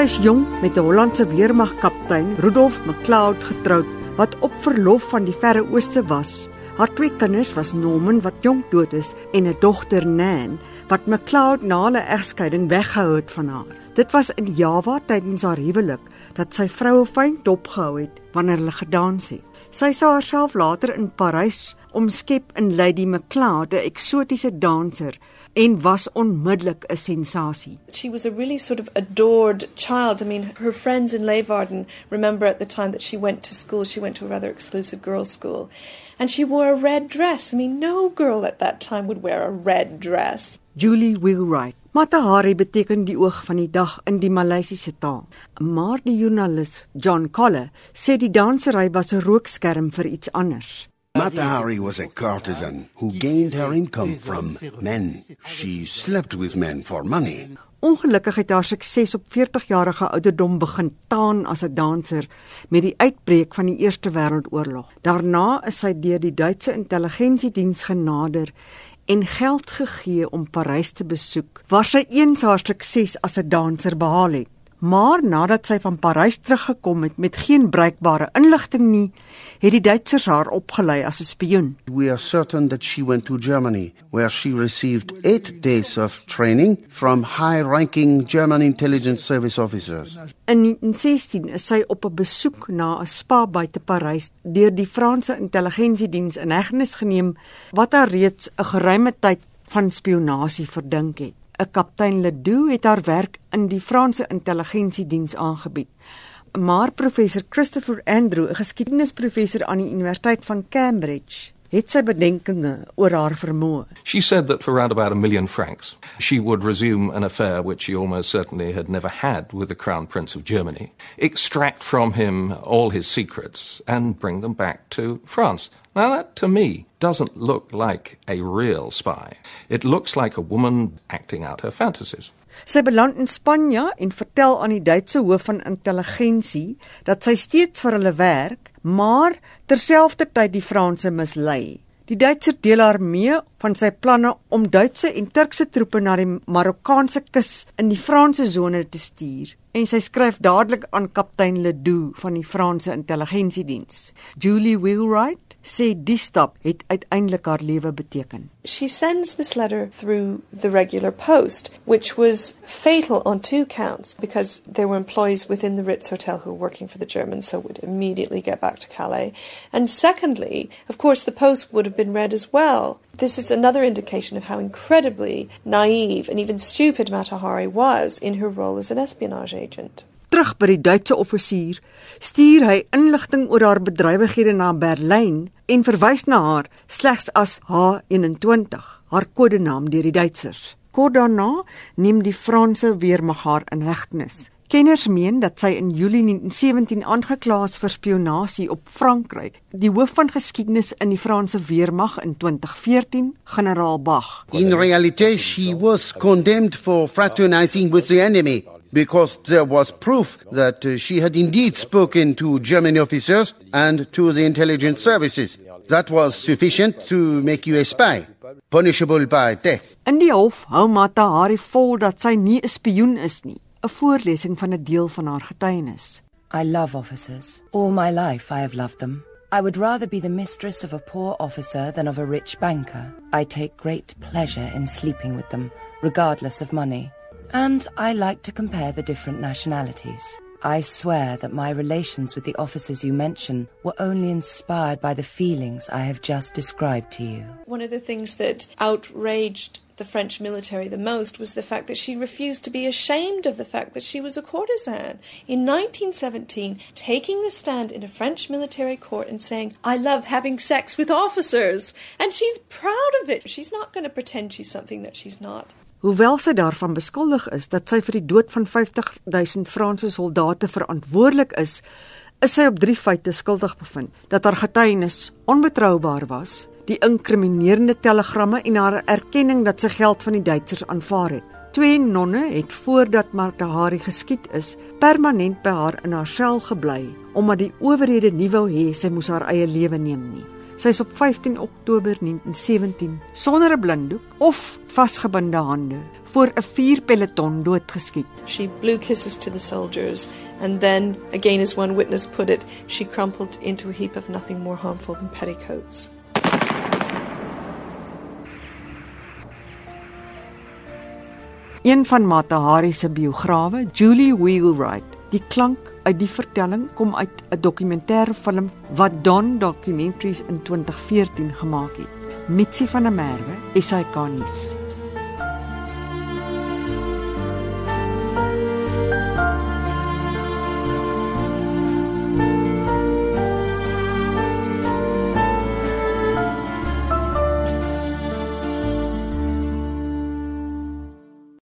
Sy's jong met 'n Hollandse weermagkaptein, Rudolf McLeod, getroud wat op verlof van die Verre Ooste was. Haar twee kinders was Norman wat jonk dood is en 'n dogter Nan wat McLeod na hulle egskeiding weggehou het van haar. Dit was in Java tydens haar huwelik dat sy vroue fyn dopgehou het wanneer hulle gedans het. Sy sou haarself later in Parys omskep in Lady McLeod, 'n eksotiese danser en was onmiddellik 'n sensasie. She was a really sort of adored child. I mean, her friends in Leeuwarden remember at the time that she went to school, she went to a rather exclusive girls' school, and she wore a red dress. I mean, no girl at that time would wear a red dress. Julie Wheelwright. Matahari beteken die oog van die dag in die Maleisiese taal. Maar die joernalis John Colle sê die dansery was 'n rookskerm vir iets anders. Matahari was a courtesan who gained her income from men. She slept with men for money. Ongelukkig het haar sukses op 40-jarige ouderdom begin taan as 'n danser met die uitbreek van die Eerste Wêreldoorlog. Daarna is sy deur die Duitse intelligensiediens genader en geld gegee om Parys te besoek, waar sy eens haar sukses as 'n danser behaal het. Maar nadat sy van Parys teruggekom het met geen bruikbare inligting nie, het die Duitsers haar opgelei as 'n spioen. We are certain that she went to Germany where she received 8 days of training from high-ranking German intelligence service officers. In 1916 is sy op 'n besoek na 'n spa buite Parys deur die Franse intelligensiediens in hegtenis geneem wat haar reeds 'n geruime tyd van spionasie verdink het. 'n kaptein Ledoux het haar werk in die Franse intelligensiediens aangebied. Maar professor Christopher Andrew, 'n geskiedenisprofessor aan die Universiteit van Cambridge, het sy bedenkinge oor haar vermoë. She said that for around about a million francs, she would resume an affair which she almost certainly had never had with the Crown Prince of Germany, extract from him all his secrets, and bring them back to France. Now, that to me doesn't look like a real spy. It looks like a woman acting out her fantasies. Sy beland in Spanje en vertel aan die Duitse hoof van intelligensie dat sy steeds vir hulle werk, maar terselfdertyd die Franse mislei. Die Duitser deel haar mee van sy planne om Duitse en Turkse troepe na die Marokkaanse kus in die Franse sone te stuur en sy skryf dadelik aan kaptein Ledoux van die Franse intelligensiediens. Julie Wheelwright sê die stap het uiteindelik haar lewe beteken. She sends this letter through the regular post, which was fatal on two counts because there were employees within the Ritz Hotel who were working for the Germans, so would immediately get back to Calais. And secondly, of course, the post would have been read as well. This is another indication of how incredibly naive and even stupid Matahari was in her role as an espionage agent. Terug by die Duitse offisier, stuur hy inligting oor haar bedrywighede na Berlyn en verwys na haar slegs as H21, haar kodenaam deur die Duitsers. Kort daarna neem die Franse weermag haar in hegtenis. Kenners meen dat sy in Julie 1917 aangekla is vir spionasie op Frankryk. Die hoof van geskiedenis in die Franse weermag in 2014, generaal Bach. In reality, she was condemned for fraternizing with the enemy. Because there was proof that uh, she had indeed spoken to German officers and to the intelligence services. That was sufficient to make you a spy, punishable by death. In die hof hou Mata Hari vol dat sy nie 'n spioen is nie. 'n Voorlesing van 'n deel van haar getuienis. I love officers. All my life I have loved them. I would rather be the mistress of a poor officer than of a rich banker. I take great pleasure in sleeping with them, regardless of money. And I like to compare the different nationalities. I swear that my relations with the officers you mention were only inspired by the feelings I have just described to you. One of the things that outraged the French military the most was the fact that she refused to be ashamed of the fact that she was a courtesan. In 1917, taking the stand in a French military court and saying, I love having sex with officers. And she's proud of it. She's not going to pretend she's something that she's not. Hoewel sy daarvan beskuldig is dat sy vir die dood van 50 000 Franse soldate verantwoordelik is, is sy op drie feite skuldig bevind: dat haar getuienis onbetroubaar was, die inkriminerende telegramme en haar erkenning dat sy geld van die Duitsers aanvaar het. Twee nonne het voordat Martha Hari geskiet is, permanent by haar in haar sel gebly omdat die owerhede nie wou hê sy moes haar eie lewe neem nie. Sy is op 15 Oktober 1917 sonder 'n blinddoek of vasgebinde hande voor 'n vuurpeloton doodgeskiet. She blew kisses to the soldiers and then again as one witness put it, she crumpled into a heap of nothing more harmful than petticoats. Een van Mata Hari se biograwe, Julie Wheelwright, die klank uit die vertelling kom uit 'n dokumentêre film wat Don Documentaries in 2014 gemaak het. Mitsi van der Merwe, SAK nuus.